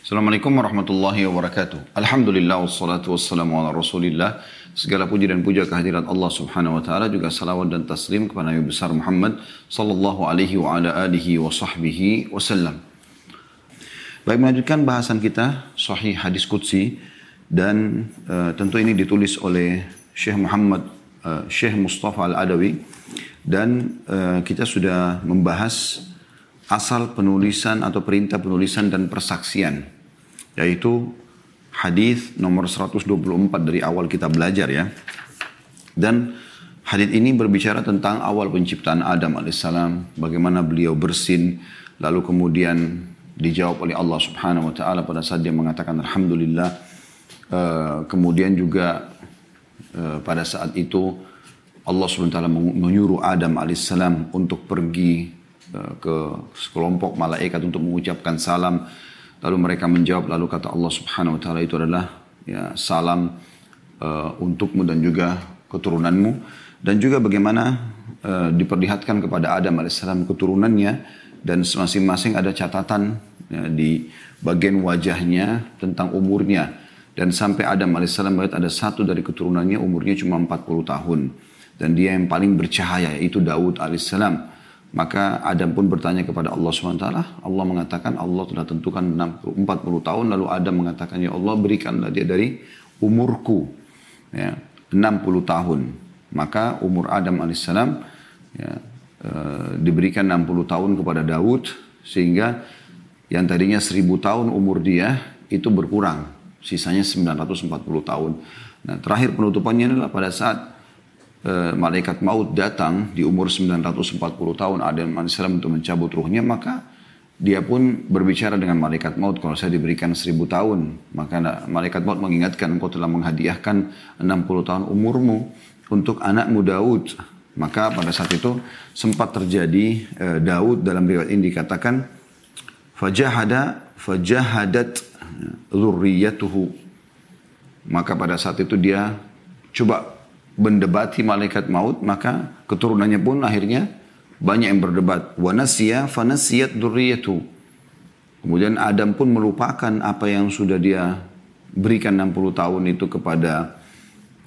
Assalamualaikum warahmatullahi wabarakatuh. Alhamdulillah wassalatu wassalamu ala rasulillah. Segala puji dan puja kehadirat Allah subhanahu wa ta'ala. Juga salawat dan taslim kepada Nabi besar Muhammad sallallahu alaihi wa ala alihi wa sahbihi wasallam. Baik melanjutkan bahasan kita sahih hadis Qudsi. Dan uh, tentu ini ditulis oleh Syekh Muhammad, uh, Syekh Mustafa Al-Adawi. Dan uh, kita sudah membahas asal penulisan atau perintah penulisan dan persaksian yaitu hadis nomor 124 dari awal kita belajar ya. Dan hadis ini berbicara tentang awal penciptaan Adam alaihissalam, bagaimana beliau bersin, lalu kemudian dijawab oleh Allah Subhanahu wa taala pada saat dia mengatakan alhamdulillah. Uh, kemudian juga uh, pada saat itu Allah Subhanahu wa taala menyuruh Adam alaihissalam untuk pergi ke sekelompok malaikat untuk mengucapkan salam Lalu mereka menjawab, lalu kata Allah subhanahu wa ta'ala itu adalah ya, salam uh, untukmu dan juga keturunanmu. Dan juga bagaimana uh, diperlihatkan kepada Adam AS keturunannya dan masing-masing ada catatan ya, di bagian wajahnya tentang umurnya. Dan sampai Adam AS melihat ada satu dari keturunannya umurnya cuma 40 tahun. Dan dia yang paling bercahaya yaitu Daud alaihissalam. Maka Adam pun bertanya kepada Allah SWT. Allah mengatakan Allah telah tentukan 40 tahun. Lalu Adam mengatakan, Ya Allah berikanlah dia dari umurku. Ya, 60 tahun. Maka umur Adam AS ya, e, diberikan 60 tahun kepada Daud. Sehingga yang tadinya 1000 tahun umur dia itu berkurang. Sisanya 940 tahun. Nah terakhir penutupannya adalah pada saat e, malaikat maut datang di umur 940 tahun Adam AS untuk mencabut ruhnya maka dia pun berbicara dengan malaikat maut. Kalau saya diberikan 1000 tahun maka malaikat maut mengingatkan engkau telah menghadiahkan 60 tahun umurmu untuk anakmu Daud. Maka pada saat itu sempat terjadi e, Daud dalam riwayat ini dikatakan fajahada fajahadat zurriyatuhu. Maka pada saat itu dia coba mendebati malaikat maut, maka keturunannya pun akhirnya banyak yang berdebat. Wa nasiya fanasiyat durriyatu. Kemudian Adam pun melupakan apa yang sudah dia berikan 60 tahun itu kepada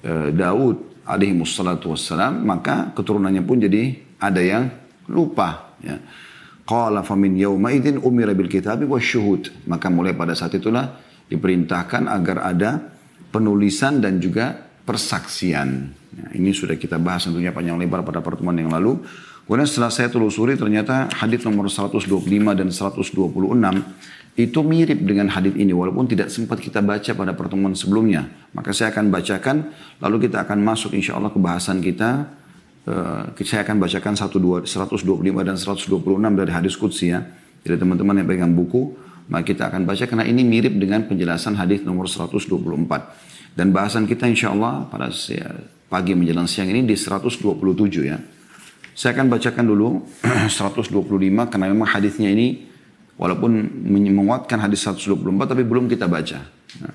uh, Daud alaihi wassalatu wassalam, maka keturunannya pun jadi ada yang lupa. Ya. Qala famin yawma idin umira bil kitabi syuhud. Maka mulai pada saat itulah diperintahkan agar ada penulisan dan juga persaksian. Nah, ini sudah kita bahas tentunya panjang lebar pada pertemuan yang lalu. Kemudian setelah saya telusuri ternyata hadis nomor 125 dan 126 itu mirip dengan hadis ini walaupun tidak sempat kita baca pada pertemuan sebelumnya. Maka saya akan bacakan lalu kita akan masuk insya Allah ke bahasan kita. Uh, saya akan bacakan 125 dan 126 dari hadis Qudsi ya. Jadi teman-teman yang pegang buku, maka kita akan baca karena ini mirip dengan penjelasan hadis nomor 124. Dan bahasan kita insya Allah pada pagi menjelang siang ini di 127 ya. Saya akan bacakan dulu 125 karena memang hadisnya ini walaupun menguatkan hadis 124 tapi belum kita baca. Nah,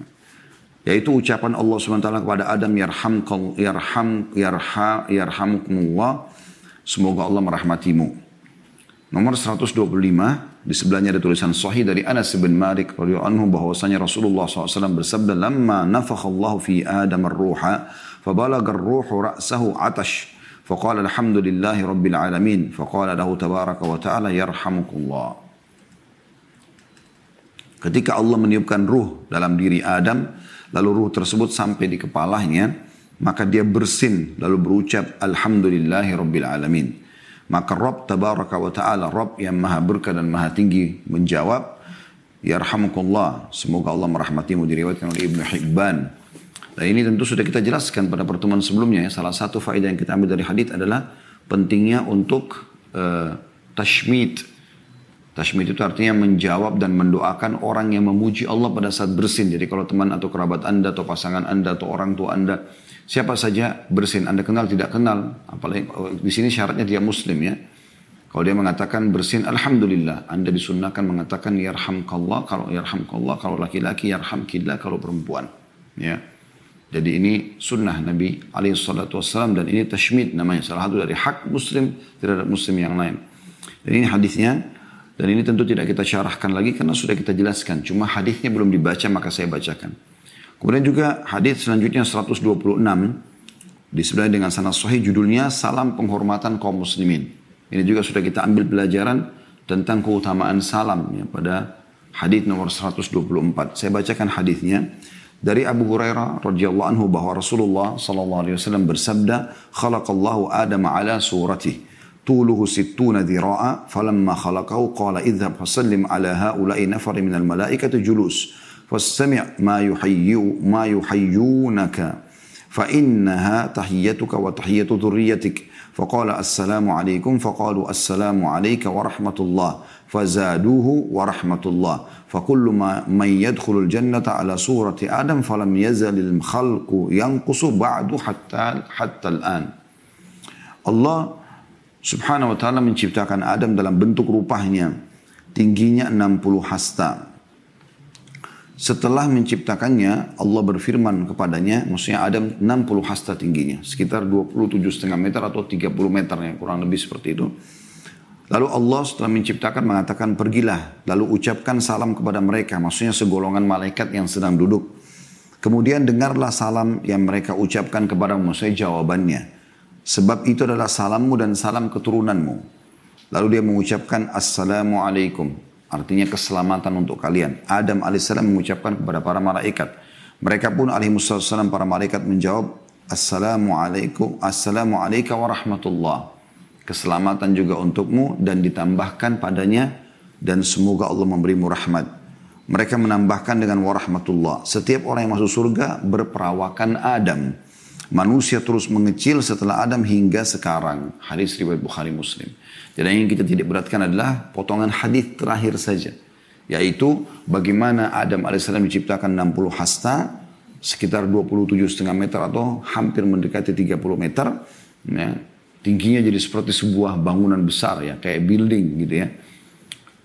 yaitu ucapan Allah SWT kepada Adam yarham yarham yarha yarhamukumullah semoga Allah merahmatimu. Nomor 125 di sebelahnya ada tulisan sahih dari Anas bin Malik radhiyallahu anhu bahwasanya Rasulullah SAW bersabda lamma nafakhallahu fi Adam ar-ruha فبلغ الروح رأسه عطش فقال الحمد لله رب العالمين فقال له تبارك وتعالى يرحمك الله Ketika Allah meniupkan ruh dalam diri Adam, lalu ruh tersebut sampai di kepalanya, maka dia bersin lalu berucap Alhamdulillahi Rabbil Alamin. Maka Rabb Tabaraka wa Ta'ala, Rabb yang maha berkah dan maha tinggi menjawab, Yarhamukullah, semoga Allah merahmatimu diriwayatkan oleh Ibnu Hibban dan ini tentu sudah kita jelaskan pada pertemuan sebelumnya ya. Salah satu faedah yang kita ambil dari hadith adalah pentingnya untuk uh, tashmid. Tashmid itu artinya menjawab dan mendoakan orang yang memuji Allah pada saat bersin. Jadi kalau teman atau kerabat anda atau pasangan anda atau orang tua anda siapa saja bersin anda kenal tidak kenal apalagi di sini syaratnya dia muslim ya. Kalau dia mengatakan bersin, Alhamdulillah. Anda disunahkan mengatakan yarhamkallah kalau yarhamkallah kalau laki-laki yarhamkillah kalau perempuan. Ya. Jadi ini sunnah Nabi SAW dan ini tashmid namanya. Salah satu dari hak muslim terhadap muslim yang lain. Dan ini hadisnya Dan ini tentu tidak kita syarahkan lagi karena sudah kita jelaskan. Cuma hadisnya belum dibaca maka saya bacakan. Kemudian juga hadis selanjutnya 126 disebut dengan sanad sahih judulnya Salam Penghormatan Kaum Muslimin. Ini juga sudah kita ambil pelajaran tentang keutamaan salam ya, pada hadis nomor 124. Saya bacakan hadisnya dari Abu Hurairah radhiyallahu anhu bahwa Rasulullah sallallahu alaihi wasallam bersabda, "Khalaqallahu Adam ala surati طوله ستون ذراعا فلما خلقه قال اذهب فسلم على هؤلاء نفر من الملائكة جلوس فاستمع ما يحيي ما يحيونك فإنها تحيتك وتحية ذريتك. فقال السلام عليكم. فقالوا السلام عليك ورحمة الله. فزادوه ورحمة الله. فكل ما من يدخل الجنة على صورة آدم فلم يزل الخلق ينقص بعد حتى حتى الآن. Allah subhanahu wa ta'ala menciptakan Adam dalam bentuk rupanya tingginya 60 hasta setelah menciptakannya, Allah berfirman kepadanya, maksudnya Adam 60 hasta tingginya, sekitar 27,5 meter atau 30 meter ya, kurang lebih seperti itu. Lalu Allah setelah menciptakan mengatakan, pergilah, lalu ucapkan salam kepada mereka, maksudnya segolongan malaikat yang sedang duduk. Kemudian dengarlah salam yang mereka ucapkan kepada maksudnya jawabannya. Sebab itu adalah salammu dan salam keturunanmu. Lalu dia mengucapkan, Assalamualaikum. Artinya keselamatan untuk kalian. Adam alaihissalam mengucapkan kepada para malaikat. Mereka pun alaihissalam para malaikat menjawab, Assalamualaikum, Assalamualaikum warahmatullah. Keselamatan juga untukmu dan ditambahkan padanya dan semoga Allah memberimu rahmat. Mereka menambahkan dengan warahmatullah. Setiap orang yang masuk surga berperawakan Adam. Manusia terus mengecil setelah Adam hingga sekarang. Hadis riwayat Bukhari Muslim. Dan yang kita tidak beratkan adalah potongan hadis terakhir saja. Yaitu bagaimana Adam AS diciptakan 60 hasta, sekitar 27,5 meter atau hampir mendekati 30 meter. Ya, tingginya jadi seperti sebuah bangunan besar ya, kayak building gitu ya.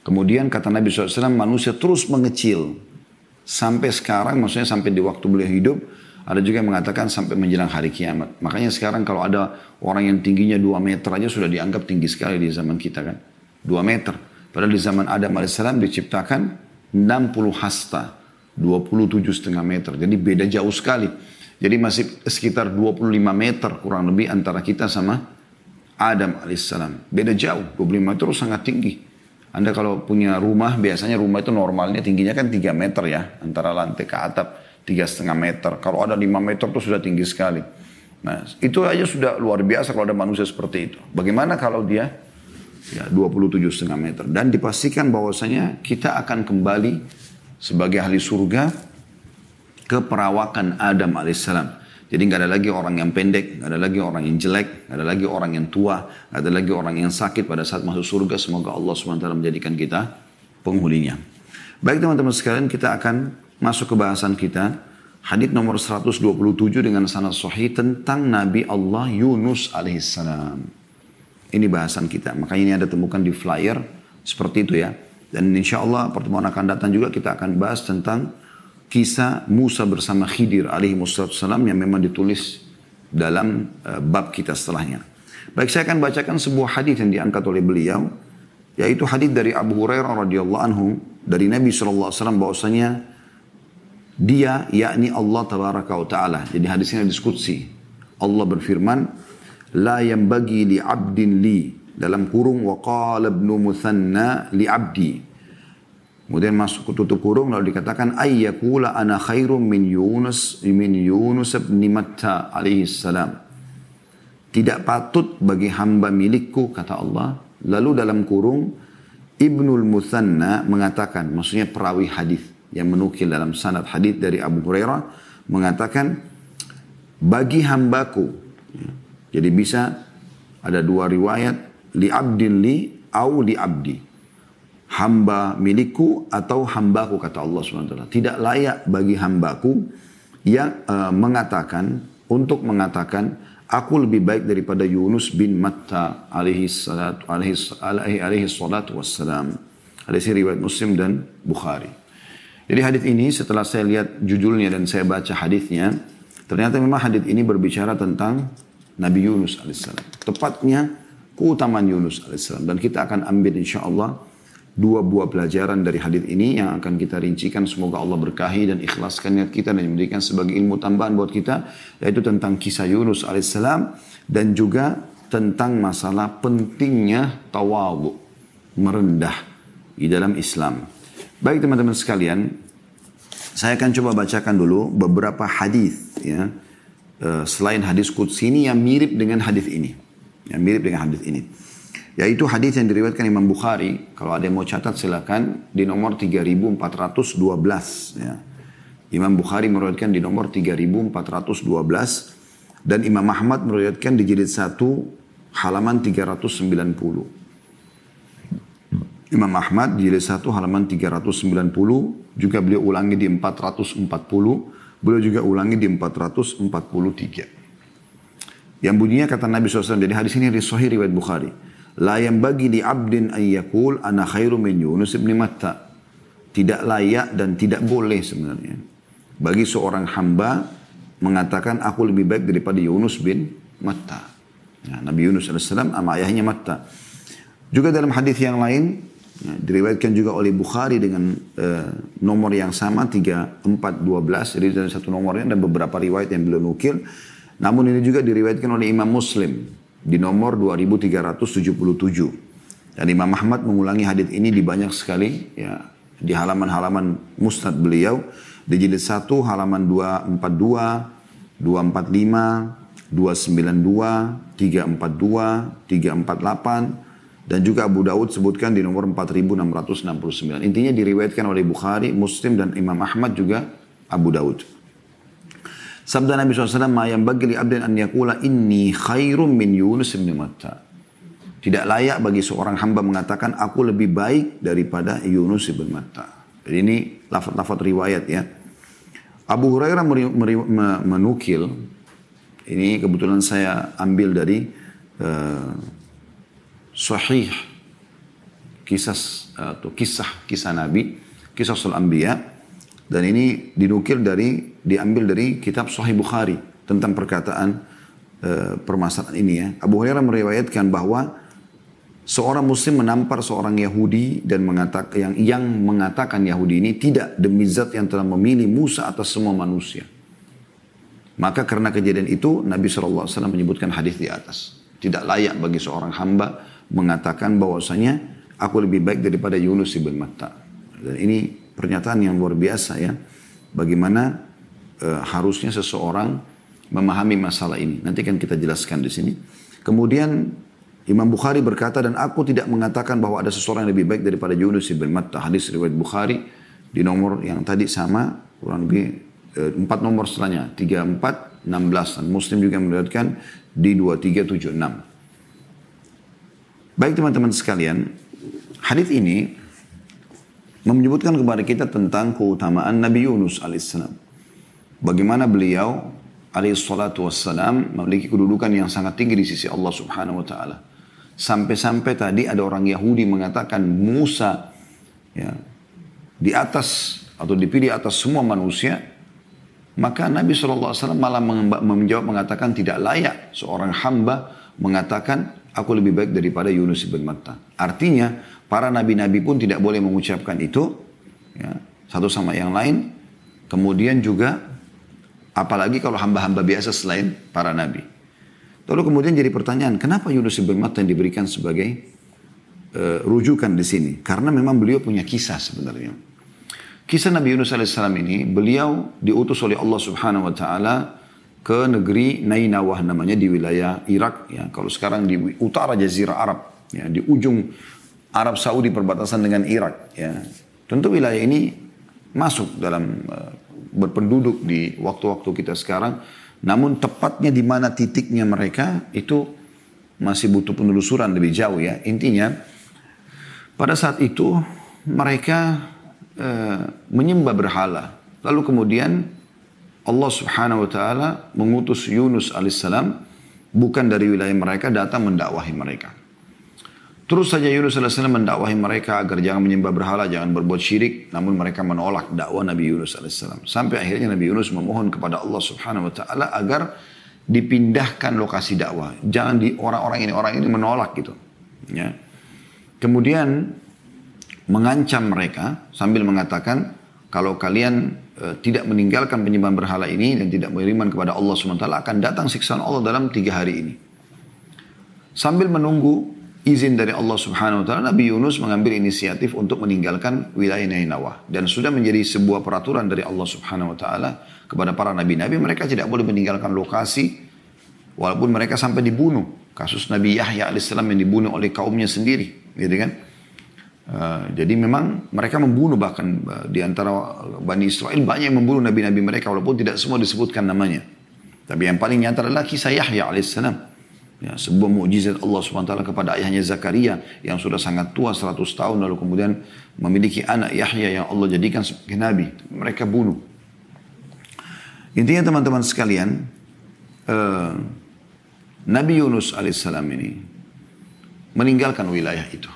Kemudian kata Nabi SAW, manusia terus mengecil. Sampai sekarang, maksudnya sampai di waktu beliau hidup, ada juga yang mengatakan sampai menjelang hari kiamat. Makanya sekarang kalau ada orang yang tingginya 2 meter aja sudah dianggap tinggi sekali di zaman kita kan. 2 meter. Padahal di zaman Adam AS diciptakan 60 hasta. 27,5 meter. Jadi beda jauh sekali. Jadi masih sekitar 25 meter kurang lebih antara kita sama Adam AS. Beda jauh. 25 meter sangat tinggi. Anda kalau punya rumah, biasanya rumah itu normalnya tingginya kan 3 meter ya. Antara lantai ke atap tiga setengah meter. Kalau ada lima meter itu sudah tinggi sekali. Nah, itu aja sudah luar biasa kalau ada manusia seperti itu. Bagaimana kalau dia ya 27 setengah meter dan dipastikan bahwasanya kita akan kembali sebagai ahli surga ke perawakan Adam alaihissalam. Jadi nggak ada lagi orang yang pendek, nggak ada lagi orang yang jelek, nggak ada lagi orang yang tua, nggak ada lagi orang yang sakit pada saat masuk surga. Semoga Allah swt menjadikan kita penghuninya. Baik teman-teman sekalian, kita akan masuk ke bahasan kita. Hadis nomor 127 dengan sanad sahih tentang Nabi Allah Yunus alaihissalam. Ini bahasan kita. Makanya ini ada temukan di flyer seperti itu ya. Dan insya Allah pertemuan akan datang juga kita akan bahas tentang kisah Musa bersama Khidir alaihi yang memang ditulis dalam uh, bab kita setelahnya. Baik saya akan bacakan sebuah hadis yang diangkat oleh beliau yaitu hadis dari Abu Hurairah radhiyallahu anhu dari Nabi SAW bahwasanya dia yakni Allah tabaraka wa taala. Jadi hadis ini diskusi. Allah berfirman, la yang bagi li abdin li dalam kurung wa qala ibnu muthanna li abdi. Kemudian masuk tutup kurung lalu dikatakan ayyakula ana khairum min Yunus min Yunus bin Matta alaihi salam. Tidak patut bagi hamba milikku kata Allah. Lalu dalam kurung Ibnul Muthanna mengatakan, maksudnya perawi hadis yang menukil dalam sanad hadis dari Abu Hurairah mengatakan bagi hambaku jadi bisa ada dua riwayat li abdin li au li abdi. Hamba milikku atau hambaku kata Allah SWT tidak layak bagi hambaku yang uh, mengatakan untuk mengatakan aku lebih baik daripada Yunus bin Matta alaihi salatu alaihi, alaihi, alaihi salatu wassalam. Hadis riwayat Muslim dan Bukhari jadi hadis ini setelah saya lihat judulnya dan saya baca hadisnya, ternyata memang hadis ini berbicara tentang Nabi Yunus alaihissalam. Tepatnya keutamaan Yunus alaihissalam. Dan kita akan ambil insya Allah dua buah pelajaran dari hadis ini yang akan kita rincikan semoga Allah berkahi dan ikhlaskan niat kita dan memberikan sebagai ilmu tambahan buat kita yaitu tentang kisah Yunus alaihissalam dan juga tentang masalah pentingnya tawadhu merendah di dalam Islam. Baik teman-teman sekalian, saya akan coba bacakan dulu beberapa hadis ya eh, selain hadis qudsi ini yang mirip dengan hadis ini. Yang mirip dengan hadis ini. Yaitu hadis yang diriwayatkan Imam Bukhari. Kalau ada yang mau catat silakan di nomor 3412 ya. Imam Bukhari meriwayatkan di nomor 3412 dan Imam Ahmad meriwayatkan di jilid 1 halaman 390. Imam Ahmad jilid 1 halaman 390 juga beliau ulangi di 440 beliau juga ulangi di 443 yang bunyinya kata Nabi SAW jadi hadis ini dari Sahih riwayat Bukhari La yang bagi di abdin ayyakul ana khairu min Yunus ibn Matta. Tidak layak dan tidak boleh sebenarnya. Bagi seorang hamba mengatakan aku lebih baik daripada Yunus bin Matta. Ya, Nabi Yunus AS sama ayahnya Matta. Juga dalam hadis yang lain ya, diriwayatkan juga oleh Bukhari dengan uh, nomor yang sama 3412 jadi dari satu nomornya dan beberapa riwayat yang beliau nukil. Namun ini juga diriwayatkan oleh Imam Muslim di nomor 2377. Dan Imam Ahmad mengulangi hadis ini di banyak sekali ya di halaman-halaman musnad beliau di jilid 1 halaman 242, 245, 292, 342, 348 dan juga Abu Daud sebutkan di nomor 4669. Intinya diriwayatkan oleh Bukhari, Muslim dan Imam Ahmad juga Abu Daud. Sabda Nabi SAW, Ma yang bagi li abdin an yakula inni khairum min Yunus bin Matta. Tidak layak bagi seorang hamba mengatakan, aku lebih baik daripada Yunus bin Matta. Jadi ini lafaz-lafaz riwayat ya. Abu Hurairah menukil, ini kebetulan saya ambil dari uh, sahih kisah atau kisah kisah Nabi, kisah Sul Anbiya dan ini dinukil dari diambil dari kitab Sahih Bukhari tentang perkataan e, permasalahan ini ya. Abu Hurairah meriwayatkan bahwa seorang muslim menampar seorang Yahudi dan mengatakan yang yang mengatakan Yahudi ini tidak demi zat yang telah memilih Musa atas semua manusia. Maka karena kejadian itu Nabi SAW menyebutkan hadis di atas. Tidak layak bagi seorang hamba mengatakan bahwasanya aku lebih baik daripada Yunus ibn Matta. Dan ini pernyataan yang luar biasa ya. Bagaimana e, harusnya seseorang memahami masalah ini. Nanti kan kita jelaskan di sini. Kemudian Imam Bukhari berkata dan aku tidak mengatakan bahwa ada seseorang yang lebih baik daripada Yunus ibn Matta. Hadis riwayat Bukhari di nomor yang tadi sama kurang lebih e, empat nomor setelahnya tiga empat enam belas dan Muslim juga meriwayatkan di dua tiga tujuh enam. Baik teman-teman sekalian, hadis ini menyebutkan kepada kita tentang keutamaan Nabi Yunus alaihissalam. Bagaimana beliau alaihissalatu wassalam memiliki kedudukan yang sangat tinggi di sisi Allah subhanahu wa ta'ala. Sampai-sampai tadi ada orang Yahudi mengatakan Musa ya, di atas atau dipilih atas semua manusia. Maka Nabi SAW malah menjawab mengatakan tidak layak seorang hamba mengatakan aku lebih baik daripada Yunus bin Matta. Artinya Para nabi-nabi pun tidak boleh mengucapkan itu. Ya, satu sama yang lain. Kemudian juga apalagi kalau hamba-hamba biasa selain para nabi. Lalu kemudian jadi pertanyaan, kenapa Yunus bin Matta yang diberikan sebagai uh, rujukan di sini? Karena memang beliau punya kisah sebenarnya. Kisah Nabi Yunus alaihissalam ini, beliau diutus oleh Allah subhanahu wa ta'ala ke negeri Nainawah namanya di wilayah Irak. Ya, kalau sekarang di utara Jazirah Arab, ya, di ujung Arab Saudi perbatasan dengan Irak. Ya. Tentu wilayah ini masuk dalam uh, berpenduduk di waktu-waktu kita sekarang. Namun tepatnya di mana titiknya mereka itu masih butuh penelusuran lebih jauh ya. Intinya pada saat itu mereka uh, menyembah berhala. Lalu kemudian Allah subhanahu wa ta'ala mengutus Yunus alaihissalam bukan dari wilayah mereka datang mendakwahi mereka. Terus saja Yunus AS mendakwahi mereka agar jangan menyembah berhala, jangan berbuat syirik. Namun mereka menolak dakwah Nabi Yunus AS. Sampai akhirnya Nabi Yunus memohon kepada Allah Subhanahu Wa Taala agar dipindahkan lokasi dakwah. Jangan di orang-orang ini orang ini menolak gitu. Ya. Kemudian mengancam mereka sambil mengatakan kalau kalian tidak meninggalkan penyembahan berhala ini dan tidak beriman kepada Allah SWT akan datang siksaan Allah dalam tiga hari ini. Sambil menunggu izin dari Allah Subhanahu Wa Taala, Nabi Yunus mengambil inisiatif untuk meninggalkan wilayah Nainawah dan sudah menjadi sebuah peraturan dari Allah Subhanahu Wa Taala kepada para nabi-nabi mereka tidak boleh meninggalkan lokasi walaupun mereka sampai dibunuh. Kasus Nabi Yahya alaihissalam yang dibunuh oleh kaumnya sendiri, gitu kan? Uh, jadi memang mereka membunuh bahkan uh, di antara Bani Israel banyak yang membunuh nabi-nabi mereka walaupun tidak semua disebutkan namanya. Tapi yang paling nyata adalah kisah Yahya alaihissalam. Ya, sebuah mukjizat Allah SWT kepada ayahnya Zakaria yang sudah sangat tua 100 tahun lalu kemudian memiliki anak Yahya yang Allah jadikan sebagai nabi. Mereka bunuh. Intinya teman-teman sekalian, uh, Nabi Yunus alaihissalam ini meninggalkan wilayah itu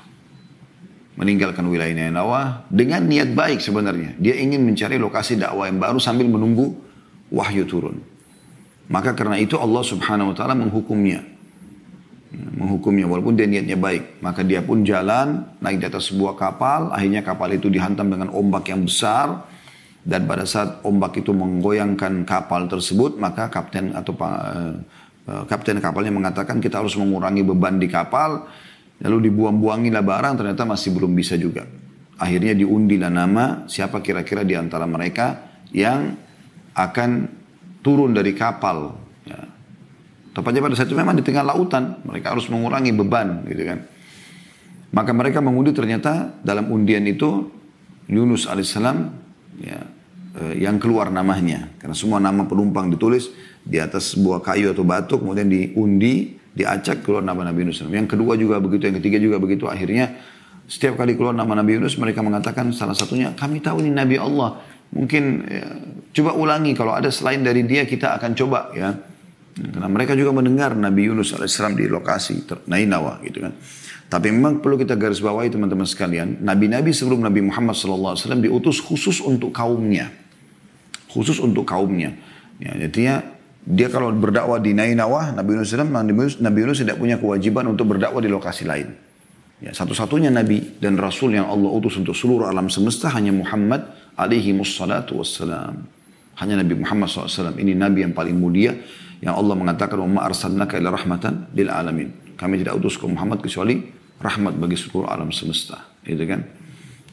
meninggalkan wilayah Ninawah dengan niat baik sebenarnya. Dia ingin mencari lokasi dakwah yang baru sambil menunggu wahyu turun. Maka karena itu Allah subhanahu wa ta'ala menghukumnya. Menghukumnya walaupun dia niatnya baik. Maka dia pun jalan naik di atas sebuah kapal. Akhirnya kapal itu dihantam dengan ombak yang besar. Dan pada saat ombak itu menggoyangkan kapal tersebut. Maka kapten atau uh, kapten kapalnya mengatakan kita harus mengurangi beban di kapal Lalu dibuang-buangilah barang ternyata masih belum bisa juga. Akhirnya diundilah nama siapa kira-kira di antara mereka yang akan turun dari kapal. Ya. Tepatnya pada saat itu memang di tengah lautan. Mereka harus mengurangi beban gitu kan. Maka mereka mengundi ternyata dalam undian itu Yunus alaihissalam ya, eh, yang keluar namanya. Karena semua nama penumpang ditulis di atas sebuah kayu atau batu kemudian diundi diacak keluar nama Nabi Yunus. Yang kedua juga begitu, yang ketiga juga begitu. Akhirnya setiap kali keluar nama Nabi Yunus mereka mengatakan salah satunya kami tahu ini Nabi Allah. Mungkin ya, coba ulangi kalau ada selain dari dia kita akan coba ya. Karena mereka juga mendengar Nabi Yunus alaihissalam di lokasi Nainawa gitu kan. Tapi memang perlu kita garis bawahi teman-teman sekalian. Nabi-nabi sebelum Nabi Muhammad SAW diutus khusus untuk kaumnya. Khusus untuk kaumnya. Ya, jadi dia kalau berdakwah di Nainawah, Nabi Yunus, Nabi Yunus, tidak punya kewajiban untuk berdakwah di lokasi lain. Ya, satu-satunya Nabi dan Rasul yang Allah utus untuk seluruh alam semesta hanya Muhammad alaihi wassalatu wassalam. Hanya Nabi Muhammad SAW. Ini Nabi yang paling mulia yang Allah mengatakan wa arsalnaka ila rahmatan lil alamin. Kami tidak utus ke Muhammad kecuali rahmat bagi seluruh alam semesta. Gitu kan.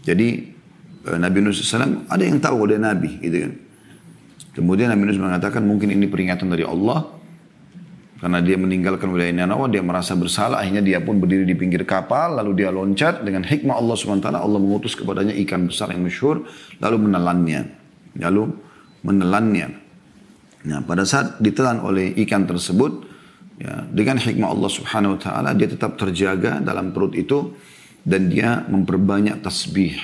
Jadi eh, Nabi Yunus SAW ada yang tahu dia Nabi. Gitu kan. Kemudian Nabi Yunus mengatakan mungkin ini peringatan dari Allah. Karena dia meninggalkan wilayah Nanawa, dia merasa bersalah. Akhirnya dia pun berdiri di pinggir kapal. Lalu dia loncat dengan hikmah Allah SWT. Allah mengutus kepadanya ikan besar yang masyhur. Lalu menelannya. Lalu menelannya. Nah pada saat ditelan oleh ikan tersebut. Ya, dengan hikmah Allah Subhanahu Wa Taala dia tetap terjaga dalam perut itu dan dia memperbanyak tasbih.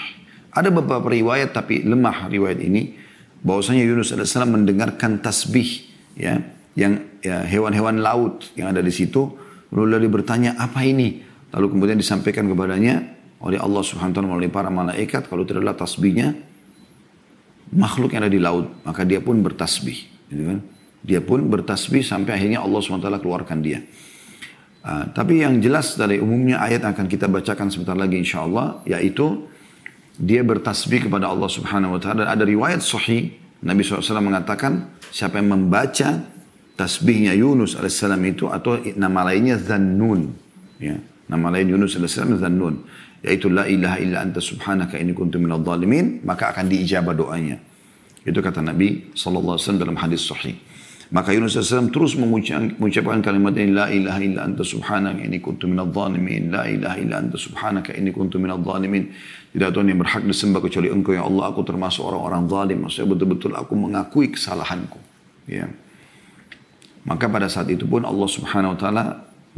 Ada beberapa riwayat tapi lemah riwayat ini bahwasanya Yunus AS mendengarkan tasbih ya yang ya, hewan-hewan laut yang ada di situ. Lalu dia bertanya apa ini? Lalu kemudian disampaikan kepadanya oleh Allah Subhanahu wa taala melalui para malaikat kalau tidak adalah tasbihnya makhluk yang ada di laut maka dia pun bertasbih gitu kan. Dia pun bertasbih sampai akhirnya Allah Subhanahu wa taala keluarkan dia. Uh, tapi yang jelas dari umumnya ayat akan kita bacakan sebentar lagi insyaallah yaitu dia bertasbih kepada Allah Subhanahu wa taala ada riwayat sahih Nabi SAW mengatakan siapa yang membaca tasbihnya Yunus alaihissalam itu atau nama lainnya Zannun ya nama lain Yunus alaihissalam Zannun yaitu la ilaha illa anta subhanaka inni kuntu minadh dhalimin maka akan diijabah doanya itu kata Nabi SAW dalam hadis sahih maka Yunus AS terus mengucapkan kalimat ini, La ilaha illa anta subhanaka ini kuntu minal zalimin. La ilaha illa anta subhanaka ini kuntu minal zalimin. Tidak Tuhan yang berhak disembah kecuali engkau ya Allah. Aku termasuk orang-orang zalim. Maksudnya betul-betul aku mengakui kesalahanku. Ya. Maka pada saat itu pun Allah subhanahu wa ta'ala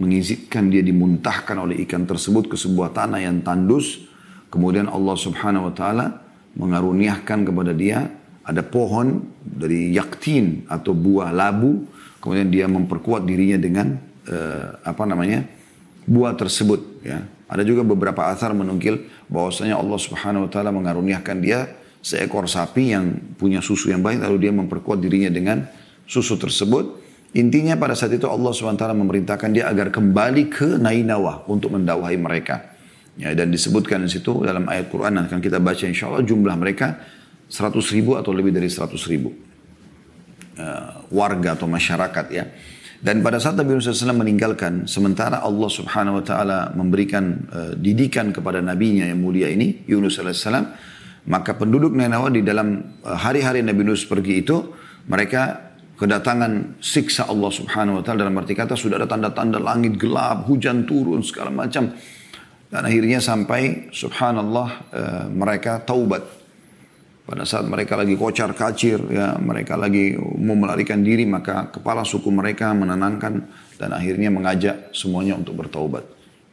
mengizinkan dia dimuntahkan oleh ikan tersebut ke sebuah tanah yang tandus. Kemudian Allah subhanahu wa ta'ala mengaruniakan kepada dia ada pohon dari yaktin atau buah labu, kemudian dia memperkuat dirinya dengan uh, apa namanya buah tersebut. Ya. Ada juga beberapa asar menungkil bahwasanya Allah Subhanahu Wa Taala mengaruniakan dia seekor sapi yang punya susu yang baik, lalu dia memperkuat dirinya dengan susu tersebut. Intinya pada saat itu Allah SWT memerintahkan dia agar kembali ke Nainawa untuk mendakwahi mereka. Ya, dan disebutkan di situ dalam ayat Quran akan kita baca insya Allah jumlah mereka 100 ribu atau lebih dari 100 ribu uh, warga atau masyarakat ya. Dan pada saat Nabi Yunus SAW meninggalkan, sementara Allah Subhanahu Wa Taala memberikan uh, didikan kepada nabinya yang mulia ini, Yunus SAW, maka penduduk Ninawa di dalam uh, hari-hari Nabi Yunus pergi itu, mereka kedatangan siksa Allah Subhanahu Wa Taala dalam arti kata sudah ada tanda-tanda langit gelap, hujan turun segala macam dan akhirnya sampai subhanallah uh, mereka taubat. Pada saat mereka lagi kocar kacir, ya mereka lagi mau melarikan diri, maka kepala suku mereka menenangkan dan akhirnya mengajak semuanya untuk bertaubat.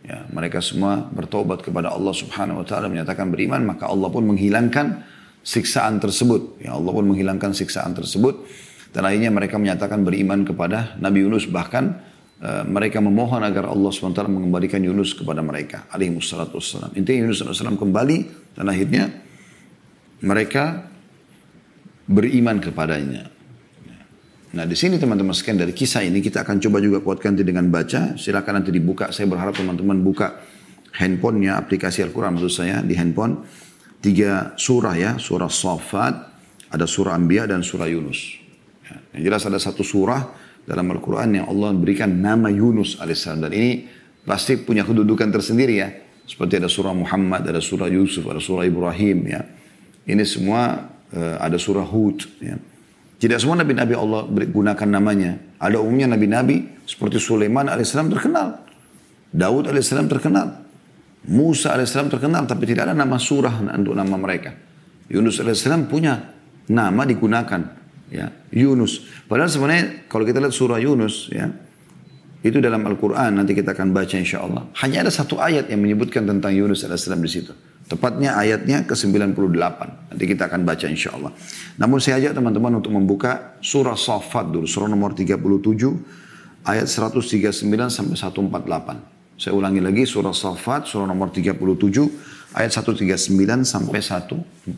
Ya, mereka semua bertaubat kepada Allah Subhanahu wa taala menyatakan beriman, maka Allah pun menghilangkan siksaan tersebut. Ya, Allah pun menghilangkan siksaan tersebut dan akhirnya mereka menyatakan beriman kepada Nabi Yunus bahkan Eh, mereka memohon agar Allah SWT mengembalikan Yunus kepada mereka. Alaihi wassalatu wassalam. Intinya Yunus SAW kembali dan akhirnya mereka beriman kepadanya. Nah di sini teman-teman sekian dari kisah ini kita akan coba juga kuatkan dengan baca. Silakan nanti dibuka. Saya berharap teman-teman buka handphonenya aplikasi Al-Quran maksud saya di handphone. Tiga surah ya. Surah Safat, ada surah Anbiya dan surah Yunus. Ya, yang jelas ada satu surah dalam Al-Quran yang Allah berikan nama Yunus alaihissalam. Dan ini pasti punya kedudukan tersendiri ya. Seperti ada surah Muhammad, ada surah Yusuf, ada surah Ibrahim ya. Ini semua uh, ada surah Hud ya. Tidak semua nabi-nabi Allah gunakan namanya. Ada umumnya nabi-nabi seperti Sulaiman alaihissalam terkenal. Daud alaihissalam terkenal. Musa alaihissalam terkenal tapi tidak ada nama surah untuk nama mereka. Yunus alaihissalam punya nama digunakan ya Yunus. Padahal sebenarnya kalau kita lihat surah Yunus ya itu dalam Al-Quran nanti kita akan baca insya Allah. Hanya ada satu ayat yang menyebutkan tentang Yunus AS di situ. Tepatnya ayatnya ke-98. Nanti kita akan baca insya Allah. Namun saya ajak teman-teman untuk membuka surah Safat dulu. Surah nomor 37 ayat 139 sampai 148. Saya ulangi lagi surah Safat surah nomor 37 ayat 139 sampai 148.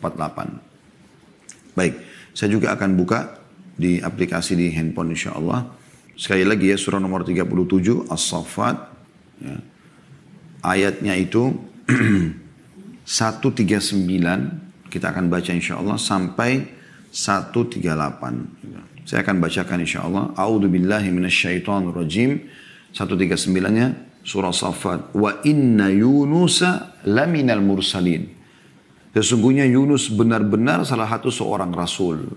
Baik. Saya juga akan buka di aplikasi di handphone insya Allah. Sekali lagi ya surah nomor 37 As-Saffat. Ya. Ayatnya itu 139 kita akan baca insya Allah sampai 138. Saya akan bacakan insya Allah. A'udhu billahi minasyaitonir rajim. 139-nya surah Safat. Wa inna yunusa laminal mursalin. Sesungguhnya Yunus benar-benar salah satu seorang rasul.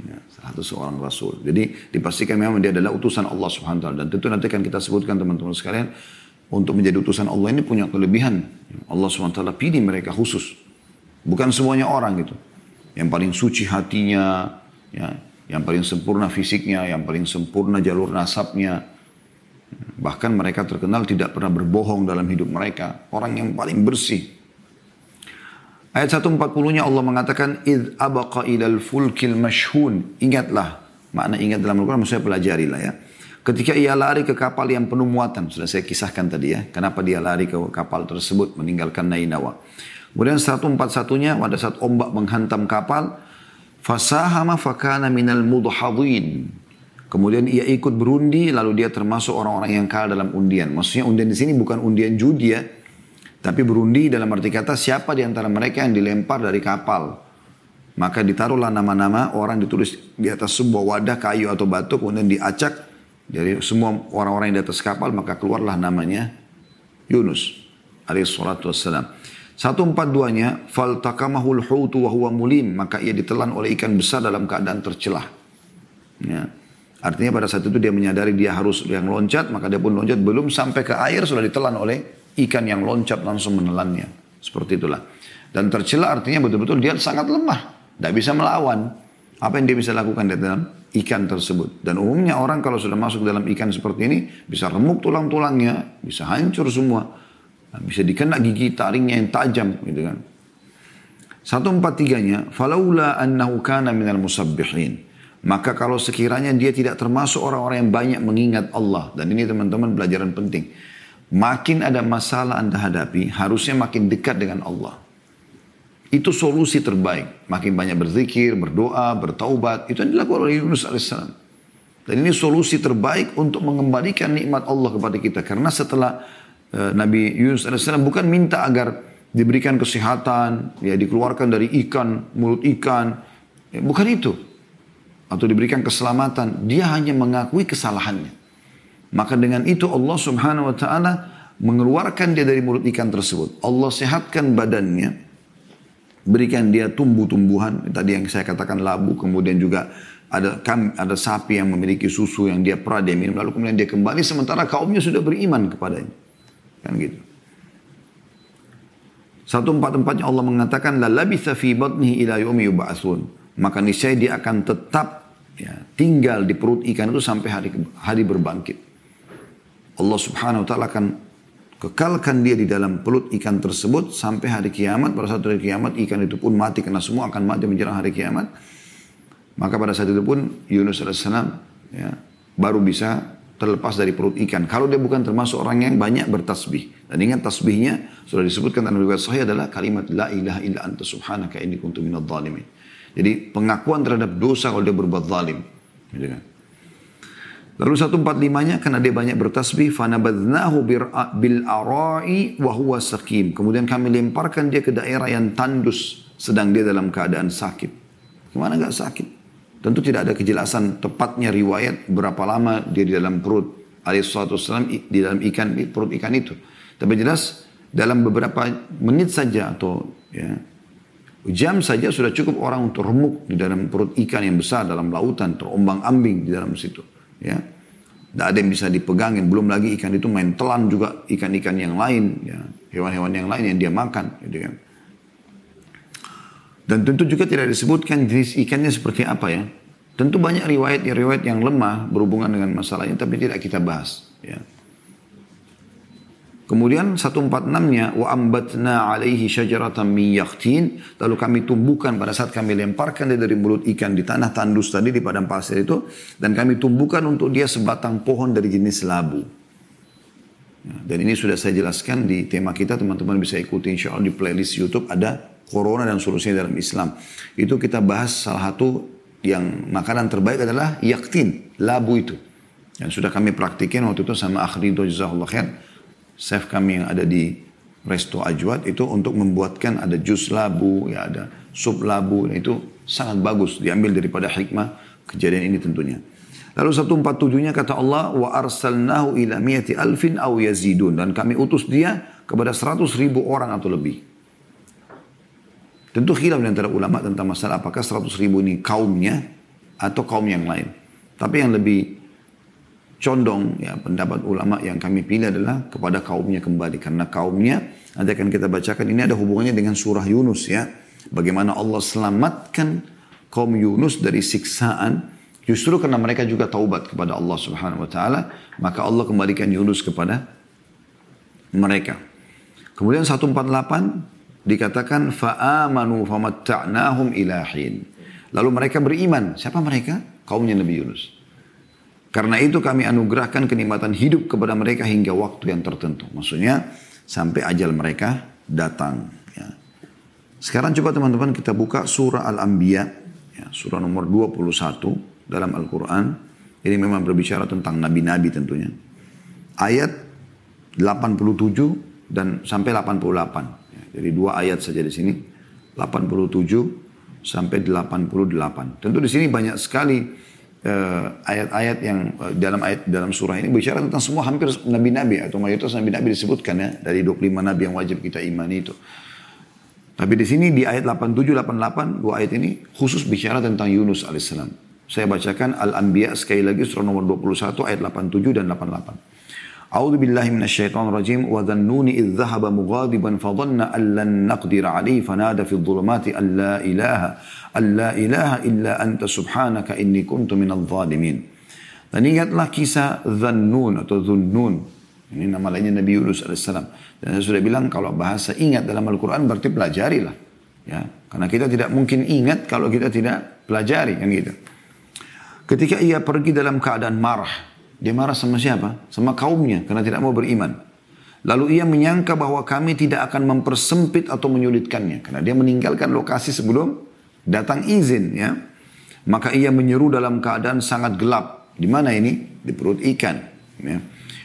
Ya, salah satu seorang rasul. Jadi dipastikan memang dia adalah utusan Allah Subhanahu wa taala dan tentu nanti akan kita sebutkan teman-teman sekalian untuk menjadi utusan Allah ini punya kelebihan. Allah taala pilih mereka khusus. Bukan semuanya orang gitu. Yang paling suci hatinya, ya, yang paling sempurna fisiknya, yang paling sempurna jalur nasabnya. Bahkan mereka terkenal tidak pernah berbohong dalam hidup mereka. Orang yang paling bersih, Ayat 140-nya Allah mengatakan id abaqa ilal fulkil mashhun. Ingatlah. Makna ingat dalam Al-Quran maksudnya pelajarilah ya. Ketika ia lari ke kapal yang penuh muatan. Sudah saya kisahkan tadi ya. Kenapa dia lari ke kapal tersebut meninggalkan Nainawa. Kemudian 141-nya pada saat ombak menghantam kapal. Fasahama fakana minal mudhadin. Kemudian ia ikut berundi lalu dia termasuk orang-orang yang kalah dalam undian. Maksudnya undian di sini bukan undian judi ya tapi berundi dalam arti kata siapa di antara mereka yang dilempar dari kapal. Maka ditaruhlah nama-nama orang ditulis di atas sebuah wadah kayu atau batu kemudian diacak dari semua orang-orang yang di atas kapal maka keluarlah namanya Yunus alaihi salatu wassalam. 142-nya faltakamahul hutu wa mulim maka ia ditelan oleh ikan besar dalam keadaan tercelah. Ya. Artinya pada saat itu dia menyadari dia harus yang loncat maka dia pun loncat belum sampai ke air sudah ditelan oleh ikan yang loncat langsung menelannya. Seperti itulah. Dan tercela artinya betul-betul dia sangat lemah. Tidak bisa melawan. Apa yang dia bisa lakukan di dalam ikan tersebut. Dan umumnya orang kalau sudah masuk dalam ikan seperti ini, bisa remuk tulang-tulangnya, bisa hancur semua. Bisa dikena gigi taringnya yang tajam gitu kan. 143-nya, falaula annahu kana minal musabbihin. Maka kalau sekiranya dia tidak termasuk orang-orang yang banyak mengingat Allah. Dan ini teman-teman pelajaran penting. Makin ada masalah Anda hadapi, harusnya makin dekat dengan Allah. Itu solusi terbaik. Makin banyak berzikir, berdoa, bertaubat. Itu yang dilakukan oleh Yunus AS. Dan ini solusi terbaik untuk mengembalikan nikmat Allah kepada kita. Karena setelah uh, Nabi Yunus AS bukan minta agar diberikan kesehatan, ya dikeluarkan dari ikan, mulut ikan, ya, bukan itu. Atau diberikan keselamatan, dia hanya mengakui kesalahannya. Maka dengan itu Allah Subhanahu wa taala mengeluarkan dia dari mulut ikan tersebut. Allah sehatkan badannya, berikan dia tumbuh-tumbuhan, tadi yang saya katakan labu, kemudian juga ada kan ada sapi yang memiliki susu yang dia pernah dia minum lalu kemudian dia kembali sementara kaumnya sudah beriman kepadanya. Kan gitu. Satu empat empatnya Allah mengatakan la labitha fi batnihi ila yub'atsun maka niscaya dia akan tetap ya, tinggal di perut ikan itu sampai hari hari berbangkit. Allah subhanahu wa ta'ala akan kekalkan dia di dalam perut ikan tersebut sampai hari kiamat pada saat hari kiamat ikan itu pun mati karena semua akan mati menjelang hari kiamat maka pada saat itu pun Yunus AS ya, baru bisa terlepas dari perut ikan. Kalau dia bukan termasuk orang yang banyak bertasbih. Dan ingat tasbihnya sudah disebutkan dalam riwayat sahih adalah kalimat la ilaha illa anta subhanaka inni kuntu minadh dhalimin. Jadi pengakuan terhadap dosa kalau dia berbuat zalim. Gitu kan. Lalu 145-nya karena dia banyak bertasbih fanabadnahu bil arai wa huwa sakim. Kemudian kami lemparkan dia ke daerah yang tandus sedang dia dalam keadaan sakit. Gimana gak sakit? Tentu tidak ada kejelasan tepatnya riwayat berapa lama dia di dalam perut alaihissalam di dalam ikan perut ikan itu. Tapi jelas dalam beberapa menit saja atau ya, jam saja sudah cukup orang untuk remuk di dalam perut ikan yang besar dalam lautan terombang ambing di dalam situ. Ya, tidak ada yang bisa dipegangin. Belum lagi ikan itu main telan juga ikan-ikan yang lain, ya, hewan-hewan yang lain yang dia makan. Gitu kan. Dan tentu juga tidak disebutkan jenis ikannya seperti apa ya. Tentu banyak riwayat-riwayat yang lemah berhubungan dengan masalah ini, tapi tidak kita bahas. Ya. Kemudian 146-nya wa ambatna alaihi syajaratan min yakhtin lalu kami tumbuhkan pada saat kami lemparkan dia dari mulut ikan di tanah tandus tadi di padang pasir itu dan kami tumbuhkan untuk dia sebatang pohon dari jenis labu. Ya, dan ini sudah saya jelaskan di tema kita teman-teman bisa ikuti insya Allah di playlist YouTube ada corona dan solusinya dalam Islam. Itu kita bahas salah satu yang makanan terbaik adalah yaktin, labu itu. Yang sudah kami praktikin waktu itu sama Akhrido Jazakallah Khair. Chef kami yang ada di Resto Ajwat itu untuk membuatkan ada jus labu, ya ada sup labu, itu sangat bagus diambil daripada hikmah kejadian ini tentunya. Lalu 147-nya kata Allah, wa arsalnahu ila miyati alfin aw yazidun. Dan kami utus dia kepada 100 ribu orang atau lebih. Tentu khilaf di antara ulama tentang masalah apakah 100 ribu ini kaumnya atau kaum yang lain. Tapi yang lebih condong ya pendapat ulama yang kami pilih adalah kepada kaumnya kembali. Karena kaumnya nanti akan kita bacakan ini ada hubungannya dengan surah Yunus ya. Bagaimana Allah selamatkan kaum Yunus dari siksaan justru karena mereka juga taubat kepada Allah Subhanahu wa taala, maka Allah kembalikan Yunus kepada mereka. Kemudian 148 dikatakan fa'amanu famatta'nahum ilahin. Lalu mereka beriman. Siapa mereka? Kaumnya Nabi Yunus. Karena itu kami anugerahkan kenikmatan hidup kepada mereka hingga waktu yang tertentu. Maksudnya sampai ajal mereka datang. Ya. Sekarang coba teman-teman kita buka surah Al-Anbiya. Ya, surah nomor 21 dalam Al-Quran. Ini memang berbicara tentang nabi-nabi tentunya. Ayat 87 dan sampai 88. Jadi dua ayat saja di sini. 87 sampai 88. Tentu di sini banyak sekali ayat-ayat uh, yang uh, dalam ayat dalam surah ini bicara tentang semua hampir nabi-nabi atau mayoritas nabi-nabi disebutkan ya dari 25 nabi yang wajib kita imani itu. Tapi di sini di ayat 87 88 dua ayat ini khusus bicara tentang Yunus alaihissalam. Saya bacakan Al-Anbiya sekali lagi surah nomor 21 ayat 87 dan 88. أعوذ بالله من الشيطان الرجيم dhannuni idz dhahaba mughadiban fa dhanna an lan naqdir alayhi fanada fi dhulumati an la ilaha an la ilaha illa anta subhanaka inni kuntu minadh. Dan ingatlah kisah Dhannun atau Dhunnun. Ini nama lainnya Nabi Yunus alaihissalam. Dan saya sudah bilang kalau bahasa ingat dalam Al-Quran berarti pelajarilah. Ya, karena kita tidak mungkin ingat kalau kita tidak pelajari kan gitu. Ketika ia pergi dalam keadaan marah, dia marah sama siapa? Sama kaumnya karena tidak mau beriman. Lalu ia menyangka bahwa kami tidak akan mempersempit atau menyulitkannya. Karena dia meninggalkan lokasi sebelum datang izin ya. Maka ia menyeru dalam keadaan sangat gelap. Di mana ini? Di perut ikan. Ya.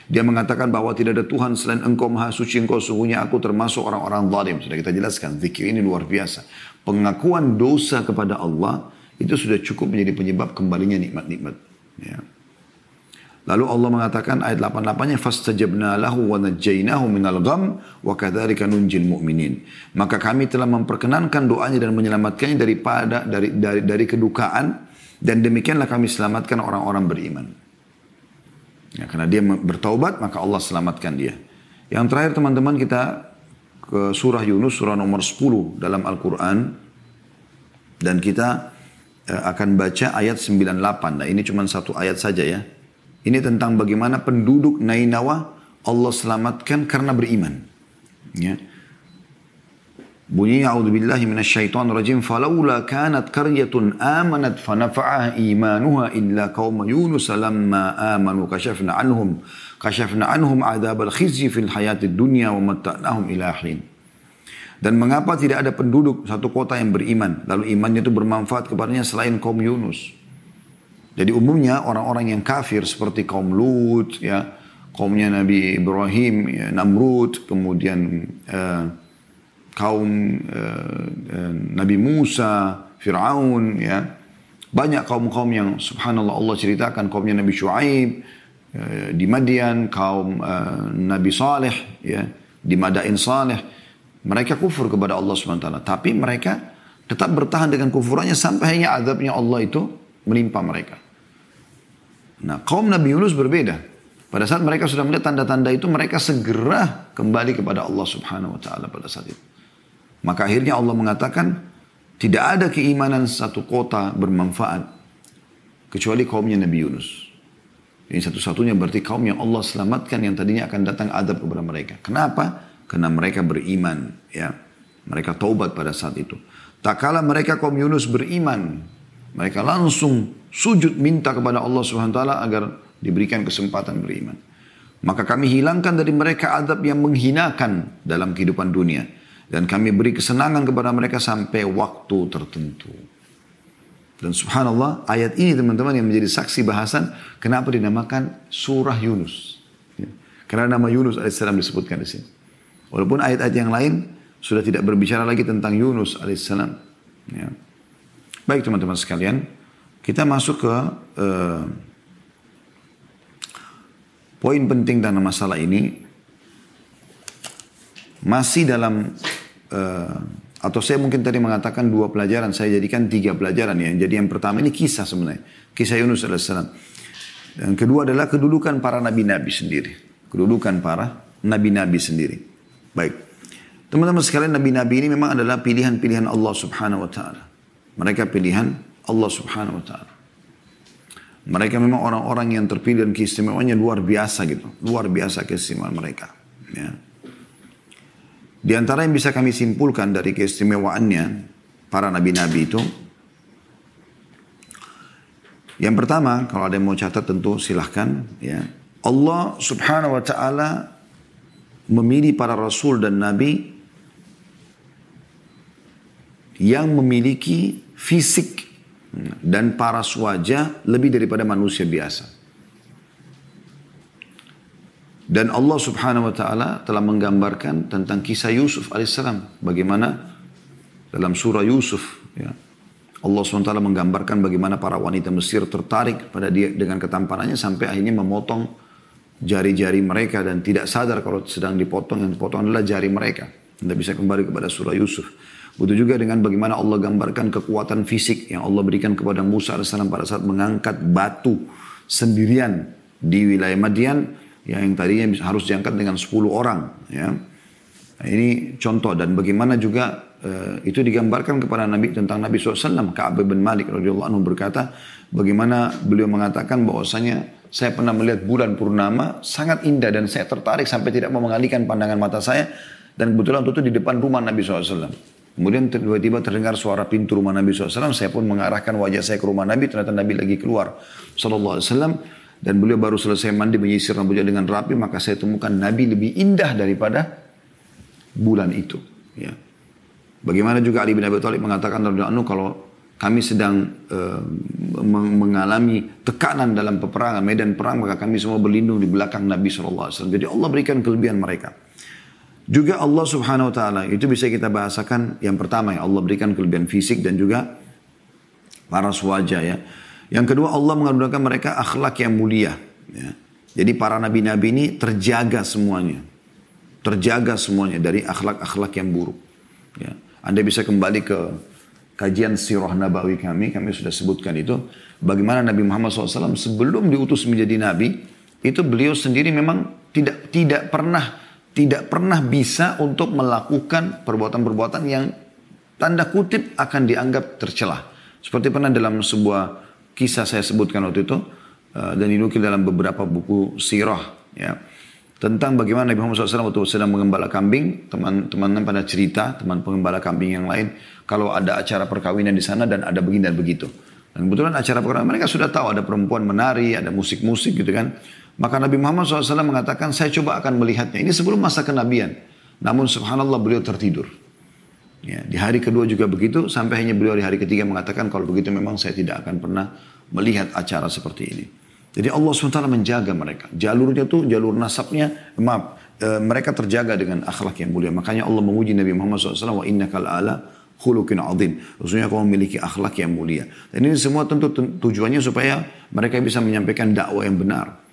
Dia mengatakan bahwa tidak ada Tuhan selain engkau maha suci engkau sungguhnya aku termasuk orang-orang zalim. Sudah kita jelaskan, zikir ini luar biasa. Pengakuan dosa kepada Allah itu sudah cukup menjadi penyebab kembalinya nikmat-nikmat. Ya. Lalu Allah mengatakan ayat 88-nya fastajabna lahu wa najjaynahu minal gham wa kadzalika nunjil mu'minin. Maka kami telah memperkenankan doanya dan menyelamatkannya daripada dari dari dari kedukaan dan demikianlah kami selamatkan orang-orang beriman. Ya, karena dia bertaubat maka Allah selamatkan dia. Yang terakhir teman-teman kita ke surah Yunus surah nomor 10 dalam Al-Qur'an dan kita eh, akan baca ayat 98. Nah, ini cuma satu ayat saja ya. Ini tentang bagaimana penduduk Nainawa Allah selamatkan karena beriman. Ya. Bunyi a'udzubillahi minasyaitonir rajim falaula kanat qaryatun amanat fanafa'aha imanuha illa qauma yunus lamma amanu kashafna anhum kashafna anhum adzabal khizyi fil hayatid dunya wa matta'nahum ila hin. Dan mengapa tidak ada penduduk satu kota yang beriman lalu imannya itu bermanfaat kepadanya selain kaum Yunus? Jadi umumnya orang-orang yang kafir seperti kaum Lut, ya, kaumnya Nabi Ibrahim, ya, Namrud, kemudian uh, kaum uh, uh, Nabi Musa, Fir'aun, ya. Banyak kaum-kaum yang subhanallah Allah ceritakan kaumnya Nabi Shu'aib, uh, di Madian, kaum uh, Nabi Saleh, ya, di Madain Saleh. Mereka kufur kepada Allah SWT. Tapi mereka tetap bertahan dengan kufurannya sampai hanya azabnya Allah itu menimpa mereka. Nah kaum Nabi Yunus berbeda. Pada saat mereka sudah melihat tanda-tanda itu, mereka segera kembali kepada Allah subhanahu wa ta'ala pada saat itu. Maka akhirnya Allah mengatakan, tidak ada keimanan satu kota bermanfaat, kecuali kaumnya Nabi Yunus. Ini satu-satunya berarti kaum yang Allah selamatkan yang tadinya akan datang adab kepada mereka. Kenapa? Karena mereka beriman. ya Mereka taubat pada saat itu. Tak kala mereka kaum Yunus beriman, mereka langsung sujud minta kepada Allah Subhanahu wa taala agar diberikan kesempatan beriman. Maka kami hilangkan dari mereka adab yang menghinakan dalam kehidupan dunia dan kami beri kesenangan kepada mereka sampai waktu tertentu. Dan subhanallah ayat ini teman-teman yang menjadi saksi bahasan kenapa dinamakan surah Yunus. Ya. Karena nama Yunus alaihissalam disebutkan di sini. Walaupun ayat-ayat yang lain sudah tidak berbicara lagi tentang Yunus alaihissalam. Ya. Baik teman-teman sekalian, kita masuk ke uh, poin penting dalam masalah ini. Masih dalam uh, atau saya mungkin tadi mengatakan dua pelajaran, saya jadikan tiga pelajaran ya. Jadi yang pertama ini kisah sebenarnya, kisah Yunus alaihissalam. Yang kedua adalah kedudukan para nabi-nabi sendiri, kedudukan para nabi-nabi sendiri. Baik, teman-teman sekalian nabi-nabi ini memang adalah pilihan-pilihan Allah Subhanahu Wa Taala. Mereka pilihan Allah subhanahu wa ta'ala. Mereka memang orang-orang yang terpilih dan keistimewaannya luar biasa gitu. Luar biasa keistimewaan mereka. Ya. Di antara yang bisa kami simpulkan dari keistimewaannya para nabi-nabi itu. Yang pertama, kalau ada yang mau catat tentu silahkan. Ya. Allah subhanahu wa ta'ala memilih para rasul dan nabi yang memiliki fisik dan paras wajah lebih daripada manusia biasa. Dan Allah subhanahu wa ta'ala telah menggambarkan tentang kisah Yusuf alaihissalam. Bagaimana dalam surah Yusuf. Ya, Allah SWT menggambarkan bagaimana para wanita Mesir tertarik pada dia dengan ketampanannya sampai akhirnya memotong jari-jari mereka dan tidak sadar kalau sedang dipotong yang dipotong adalah jari mereka. Anda bisa kembali kepada surah Yusuf. Begitu juga dengan bagaimana Allah gambarkan kekuatan fisik yang Allah berikan kepada Musa AS pada saat mengangkat batu sendirian di wilayah Madian yang tadinya harus diangkat dengan 10 orang. Ya. Nah, ini contoh dan bagaimana juga uh, itu digambarkan kepada Nabi tentang Nabi SAW. Ka'ab bin Malik radhiyallahu anhu berkata bagaimana beliau mengatakan bahwasanya saya pernah melihat bulan purnama sangat indah dan saya tertarik sampai tidak mau mengalihkan pandangan mata saya dan kebetulan itu di depan rumah Nabi SAW. Kemudian tiba-tiba terdengar suara pintu rumah Nabi SAW. Saya pun mengarahkan wajah saya ke rumah Nabi. Ternyata Nabi lagi keluar. SAW. Dan beliau baru selesai mandi menyisir rambutnya dengan rapi. Maka saya temukan Nabi lebih indah daripada bulan itu. Ya. Bagaimana juga Ali bin Abi Thalib mengatakan anu kalau kami sedang uh, mengalami tekanan dalam peperangan, medan perang, maka kami semua berlindung di belakang Nabi SAW. Jadi Allah berikan kelebihan mereka. Juga Allah subhanahu wa ta'ala, itu bisa kita bahasakan yang pertama ya, Allah berikan kelebihan fisik dan juga paras wajah ya. Yang kedua Allah mengandungkan mereka akhlak yang mulia. Ya. Jadi para nabi-nabi ini terjaga semuanya. Terjaga semuanya dari akhlak-akhlak yang buruk. Ya. Anda bisa kembali ke kajian sirah nabawi kami, kami sudah sebutkan itu. Bagaimana Nabi Muhammad SAW sebelum diutus menjadi nabi, itu beliau sendiri memang tidak tidak pernah tidak pernah bisa untuk melakukan perbuatan-perbuatan yang tanda kutip akan dianggap tercelah. Seperti pernah dalam sebuah kisah saya sebutkan waktu itu eh, dan dinukil dalam beberapa buku sirah ya tentang bagaimana Nabi Muhammad SAW waktu sedang mengembala kambing, teman-teman pada cerita, teman pengembala kambing yang lain, kalau ada acara perkawinan di sana dan ada begini dan begitu. Dan kebetulan acara perkawinan mereka sudah tahu ada perempuan menari, ada musik-musik gitu kan. Maka Nabi Muhammad SAW mengatakan, saya coba akan melihatnya. Ini sebelum masa kenabian. Namun subhanallah beliau tertidur. Ya, di hari kedua juga begitu, sampai hanya beliau di hari ketiga mengatakan, kalau begitu memang saya tidak akan pernah melihat acara seperti ini. Jadi Allah SWT menjaga mereka. Jalurnya tuh, jalur nasabnya, maaf, e, mereka terjaga dengan akhlak yang mulia. Makanya Allah menguji Nabi Muhammad SAW, wa inna ala khulukin azim. Maksudnya kau memiliki akhlak yang mulia. Dan ini semua tentu tujuannya supaya mereka bisa menyampaikan dakwah yang benar.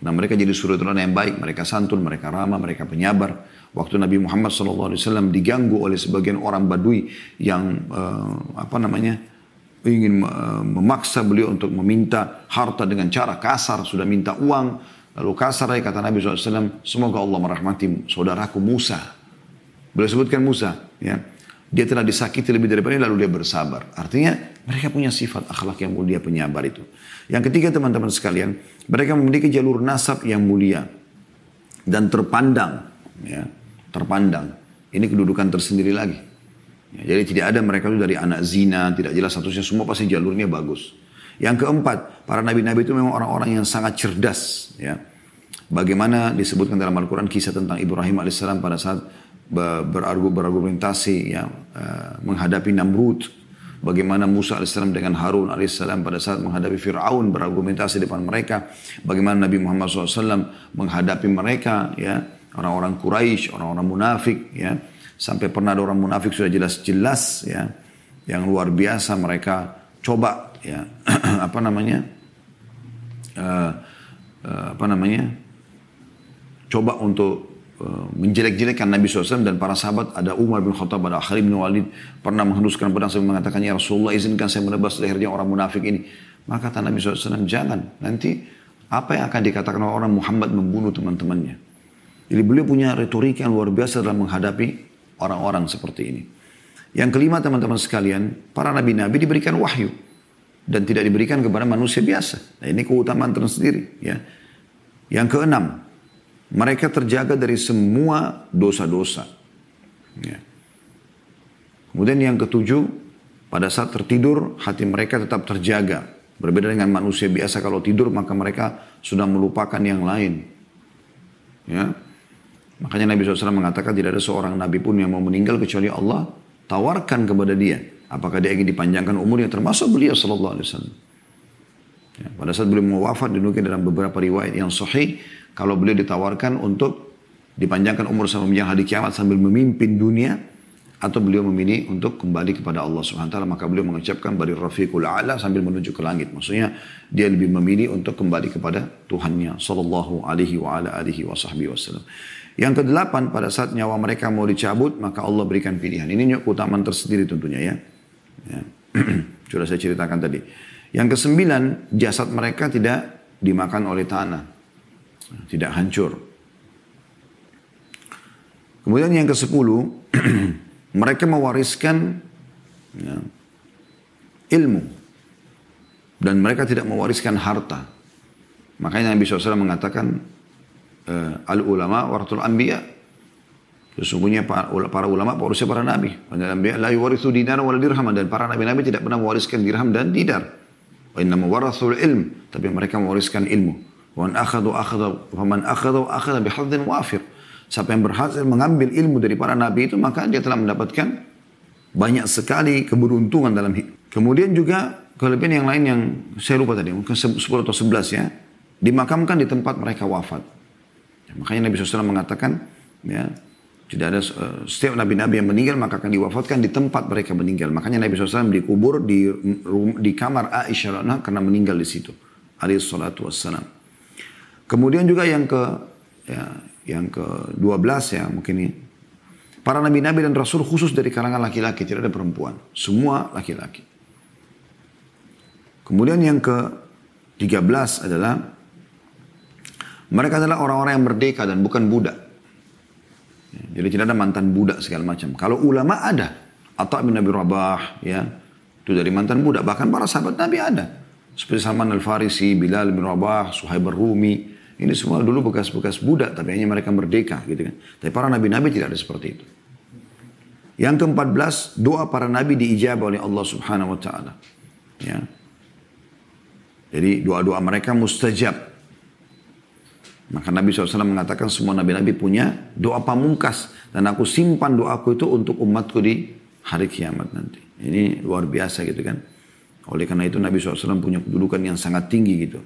Nah mereka jadi teladan yang baik, mereka santun, mereka ramah, mereka penyabar. Waktu Nabi Muhammad SAW diganggu oleh sebagian orang Badui yang uh, apa namanya ingin memaksa beliau untuk meminta harta dengan cara kasar, sudah minta uang, lalu kasar ya kata Nabi SAW, semoga Allah merahmati saudaraku Musa. Beliau sebutkan Musa, ya. Dia telah disakiti lebih daripada ini, lalu dia bersabar. Artinya mereka punya sifat akhlak yang mulia penyabar itu. Yang ketiga teman-teman sekalian, mereka memiliki jalur nasab yang mulia dan terpandang, ya, terpandang. Ini kedudukan tersendiri lagi. Ya, jadi tidak ada mereka itu dari anak zina, tidak jelas statusnya, semua pasti jalurnya bagus. Yang keempat, para nabi-nabi itu memang orang-orang yang sangat cerdas. Ya. Bagaimana disebutkan dalam Al-Quran kisah tentang Ibrahim alaihissalam pada saat berargumentasi ya, uh, menghadapi Namrud. Bagaimana Musa alaihissalam dengan Harun alaihissalam pada saat menghadapi Fir'aun berargumentasi depan mereka. Bagaimana Nabi Muhammad SAW menghadapi mereka ya. Orang-orang Quraisy, orang-orang munafik ya. Sampai pernah ada orang munafik sudah jelas-jelas ya. Yang luar biasa mereka coba ya. Apa namanya? Uh, uh, apa namanya? Coba untuk uh, menjelek-jelekkan Nabi SAW dan para sahabat ada Umar bin Khattab ada Khalid bin Walid pernah menghembuskan pedang sambil mengatakan ya Rasulullah izinkan saya menebas lehernya orang munafik ini maka kata Nabi SAW jangan nanti apa yang akan dikatakan orang Muhammad membunuh teman-temannya jadi beliau punya retorika yang luar biasa dalam menghadapi orang-orang seperti ini. Yang kelima teman-teman sekalian, para nabi-nabi diberikan wahyu dan tidak diberikan kepada manusia biasa. Nah, ini keutamaan tersendiri. Ya. Yang keenam, mereka terjaga dari semua dosa-dosa. Ya. Kemudian yang ketujuh, pada saat tertidur hati mereka tetap terjaga. Berbeda dengan manusia biasa kalau tidur maka mereka sudah melupakan yang lain. Ya, Makanya Nabi SAW mengatakan tidak ada seorang Nabi pun yang mau meninggal kecuali Allah tawarkan kepada dia. Apakah dia ingin dipanjangkan umurnya termasuk beliau Sallallahu Alaihi Wasallam. Ya, pada saat beliau mau wafat dinukil dalam beberapa riwayat yang sahih kalau beliau ditawarkan untuk dipanjangkan umur sampai menjelang hari kiamat sambil memimpin dunia atau beliau memilih untuk kembali kepada Allah Subhanahu wa taala maka beliau mengucapkan bari rafiqul a'la sambil menuju ke langit. Maksudnya dia lebih memilih untuk kembali kepada Tuhannya sallallahu alaihi wa ala alihi wasallam yang kedelapan pada saat nyawa mereka mau dicabut maka Allah berikan pilihan. Ini keutamaan tersendiri tentunya ya, ya. sudah saya ceritakan tadi yang kesembilan jasad mereka tidak dimakan oleh tanah tidak hancur kemudian yang kesepuluh Mereka mewariskan ya, ilmu. Dan mereka tidak mewariskan harta. Makanya Nabi SAW mengatakan, eh, Al-ulama waratul anbiya. Sesungguhnya para ulama pewarisnya para nabi. Para nabi la dinar wal dirham dan para nabi-nabi tidak pernah mewariskan dirham dan dinar. Wa inna ilm, tapi mereka mewariskan ilmu. Wa man faman akhadhu akhadha bihadzin wafir. Siapa yang berhasil mengambil ilmu dari para nabi itu maka dia telah mendapatkan banyak sekali keberuntungan dalam hidup. Kemudian juga kelebihan yang lain yang saya lupa tadi, mungkin 10 atau 11 ya, dimakamkan di tempat mereka wafat. Ya, makanya Nabi SAW mengatakan, ya, tidak ada uh, setiap nabi-nabi yang meninggal maka akan diwafatkan di tempat mereka meninggal. Makanya Nabi SAW dikubur di di kamar Aisyah karena meninggal di situ. Alaihi salatu wassalam. Kemudian juga yang ke ya, yang ke 12 ya mungkin ini. Para nabi-nabi dan rasul khusus dari kalangan laki-laki, tidak ada perempuan. Semua laki-laki. Kemudian yang ke-13 adalah mereka adalah orang-orang yang merdeka dan bukan budak. Jadi tidak ada mantan budak segala macam. Kalau ulama ada, atau bin Nabi Rabah, ya, itu dari mantan budak. Bahkan para sahabat Nabi ada. Seperti Salman Al-Farisi, Bilal bin Rabah, Suhaib Rumi. Ini semua dulu bekas-bekas budak, tapi hanya mereka merdeka gitu kan. Tapi para nabi-nabi tidak ada seperti itu. Yang ke-14, doa para nabi diijabah oleh Allah Subhanahu wa taala. Ya. Jadi doa-doa mereka mustajab. Maka Nabi SAW mengatakan semua nabi-nabi punya doa pamungkas. Dan aku simpan doaku itu untuk umatku di hari kiamat nanti. Ini luar biasa gitu kan. Oleh karena itu Nabi SAW punya kedudukan yang sangat tinggi gitu.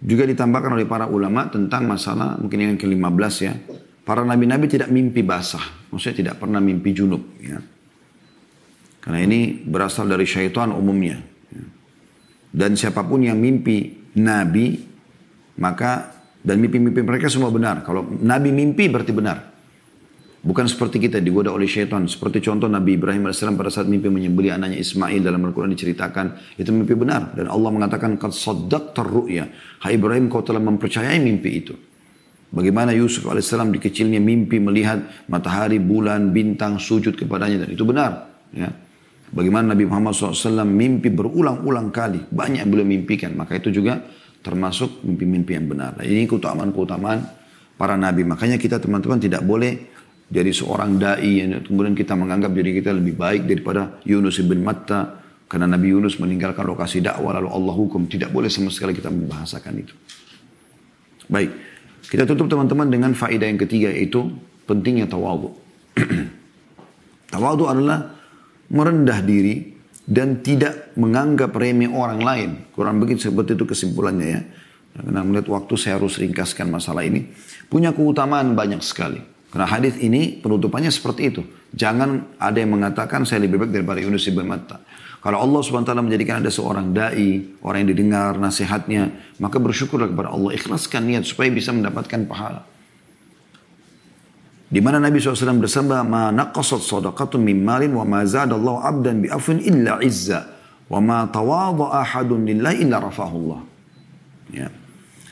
Juga ditambahkan oleh para ulama tentang masalah mungkin yang ke-15 ya. Para nabi-nabi tidak mimpi basah. Maksudnya tidak pernah mimpi junub. Ya. Karena ini berasal dari syaitan umumnya. Dan siapa pun yang mimpi Nabi, maka dan mimpi-mimpi mereka semua benar. Kalau Nabi mimpi berarti benar. Bukan seperti kita digoda oleh syaitan. Seperti contoh Nabi Ibrahim AS pada saat mimpi menyembeli anaknya Ismail dalam Al-Quran diceritakan. Itu mimpi benar. Dan Allah mengatakan, Qad saddaq terru'ya. Hai Ibrahim kau telah mempercayai mimpi itu. Bagaimana Yusuf AS di kecilnya mimpi melihat matahari, bulan, bintang sujud kepadanya. Dan itu benar. Ya. Bagaimana Nabi Muhammad SAW mimpi berulang-ulang kali. Banyak yang belum mimpikan. Maka itu juga termasuk mimpi-mimpi yang benar. Nah, ini keutamaan-keutamaan para nabi. Makanya kita teman-teman tidak boleh jadi seorang da'i. Kemudian kita menganggap diri kita lebih baik daripada Yunus ibn Matta. Karena Nabi Yunus meninggalkan lokasi dakwah lalu Allah hukum. Tidak boleh sama sekali kita membahasakan itu. Baik. Kita tutup teman-teman dengan faedah yang ketiga yaitu pentingnya tawadu. tawadu adalah merendah diri dan tidak menganggap remeh orang lain. Kurang begitu seperti itu kesimpulannya ya. Karena melihat waktu saya harus ringkaskan masalah ini. Punya keutamaan banyak sekali. Karena hadis ini penutupannya seperti itu. Jangan ada yang mengatakan saya lebih baik daripada Yunus ibn Matta. Kalau Allah SWT menjadikan ada seorang da'i, orang yang didengar nasihatnya, maka bersyukurlah kepada Allah. Ikhlaskan niat supaya bisa mendapatkan pahala. Di mana Nabi SAW bersabda, "Ma naqasat sadaqatun min malin wa ma zadallahu 'abdan bi afwin illa izza wa ma tawadha ahadun lillahi illa rafahullah." Ya.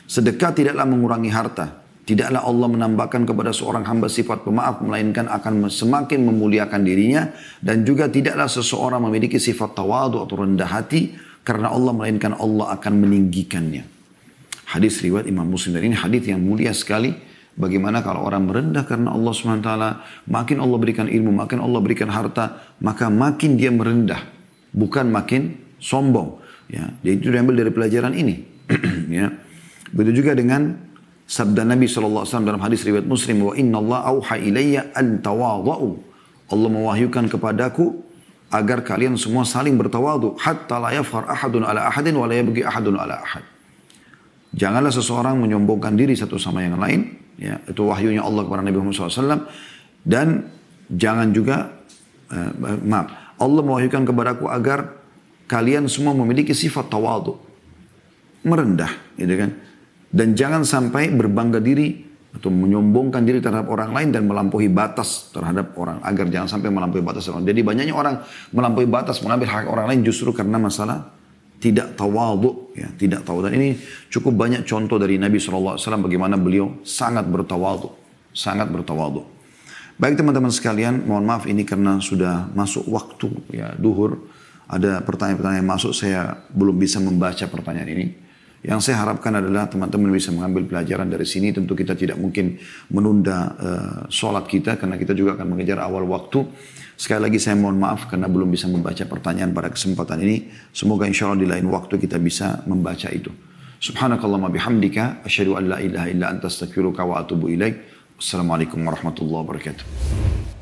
Sedekah tidaklah mengurangi harta. Tidaklah Allah menambahkan kepada seorang hamba sifat pemaaf, melainkan akan semakin memuliakan dirinya. Dan juga tidaklah seseorang memiliki sifat tawadu atau rendah hati, karena Allah melainkan Allah akan meninggikannya. Hadis riwayat Imam Muslim dan ini hadis yang mulia sekali Bagaimana kalau orang merendah karena Allah SWT, makin Allah berikan ilmu, makin Allah berikan harta, maka makin dia merendah. Bukan makin sombong. Ya, jadi itu diambil dari pelajaran ini. ya. Begitu juga dengan sabda Nabi SAW dalam hadis riwayat Muslim, wa inna Allah auha ilayya an tawadhu. Allah mewahyukan kepadaku agar kalian semua saling bertawadu hatta la yafhar ahadun ala ahadin wa la ahadun ala ahad. Janganlah seseorang menyombongkan diri satu sama yang lain Ya, itu wahyunya Allah kepada Nabi Muhammad SAW. Dan jangan juga, uh, maaf, Allah mewahyukan kepadaku agar kalian semua memiliki sifat tawadu. Merendah, gitu kan. Dan jangan sampai berbangga diri atau menyombongkan diri terhadap orang lain dan melampaui batas terhadap orang agar jangan sampai melampaui batas orang. Jadi banyaknya orang melampaui batas mengambil hak orang lain justru karena masalah tidak tawadhu ya tidak tahu dan ini cukup banyak contoh dari Nabi SAW bagaimana beliau sangat bertawadhu sangat bertawadhu baik teman-teman sekalian mohon maaf ini karena sudah masuk waktu ya duhur ada pertanyaan-pertanyaan masuk saya belum bisa membaca pertanyaan ini yang saya harapkan adalah teman-teman bisa mengambil pelajaran dari sini. Tentu kita tidak mungkin menunda uh, sholat kita karena kita juga akan mengejar awal waktu. Sekali lagi saya mohon maaf karena belum bisa membaca pertanyaan pada kesempatan ini. Semoga insya Allah di lain waktu kita bisa membaca itu. Subhanakallah bihamdika. Asyadu an la ilaha illa anta astaghfiruka wa atubu ilaik. Wassalamualaikum warahmatullahi wabarakatuh.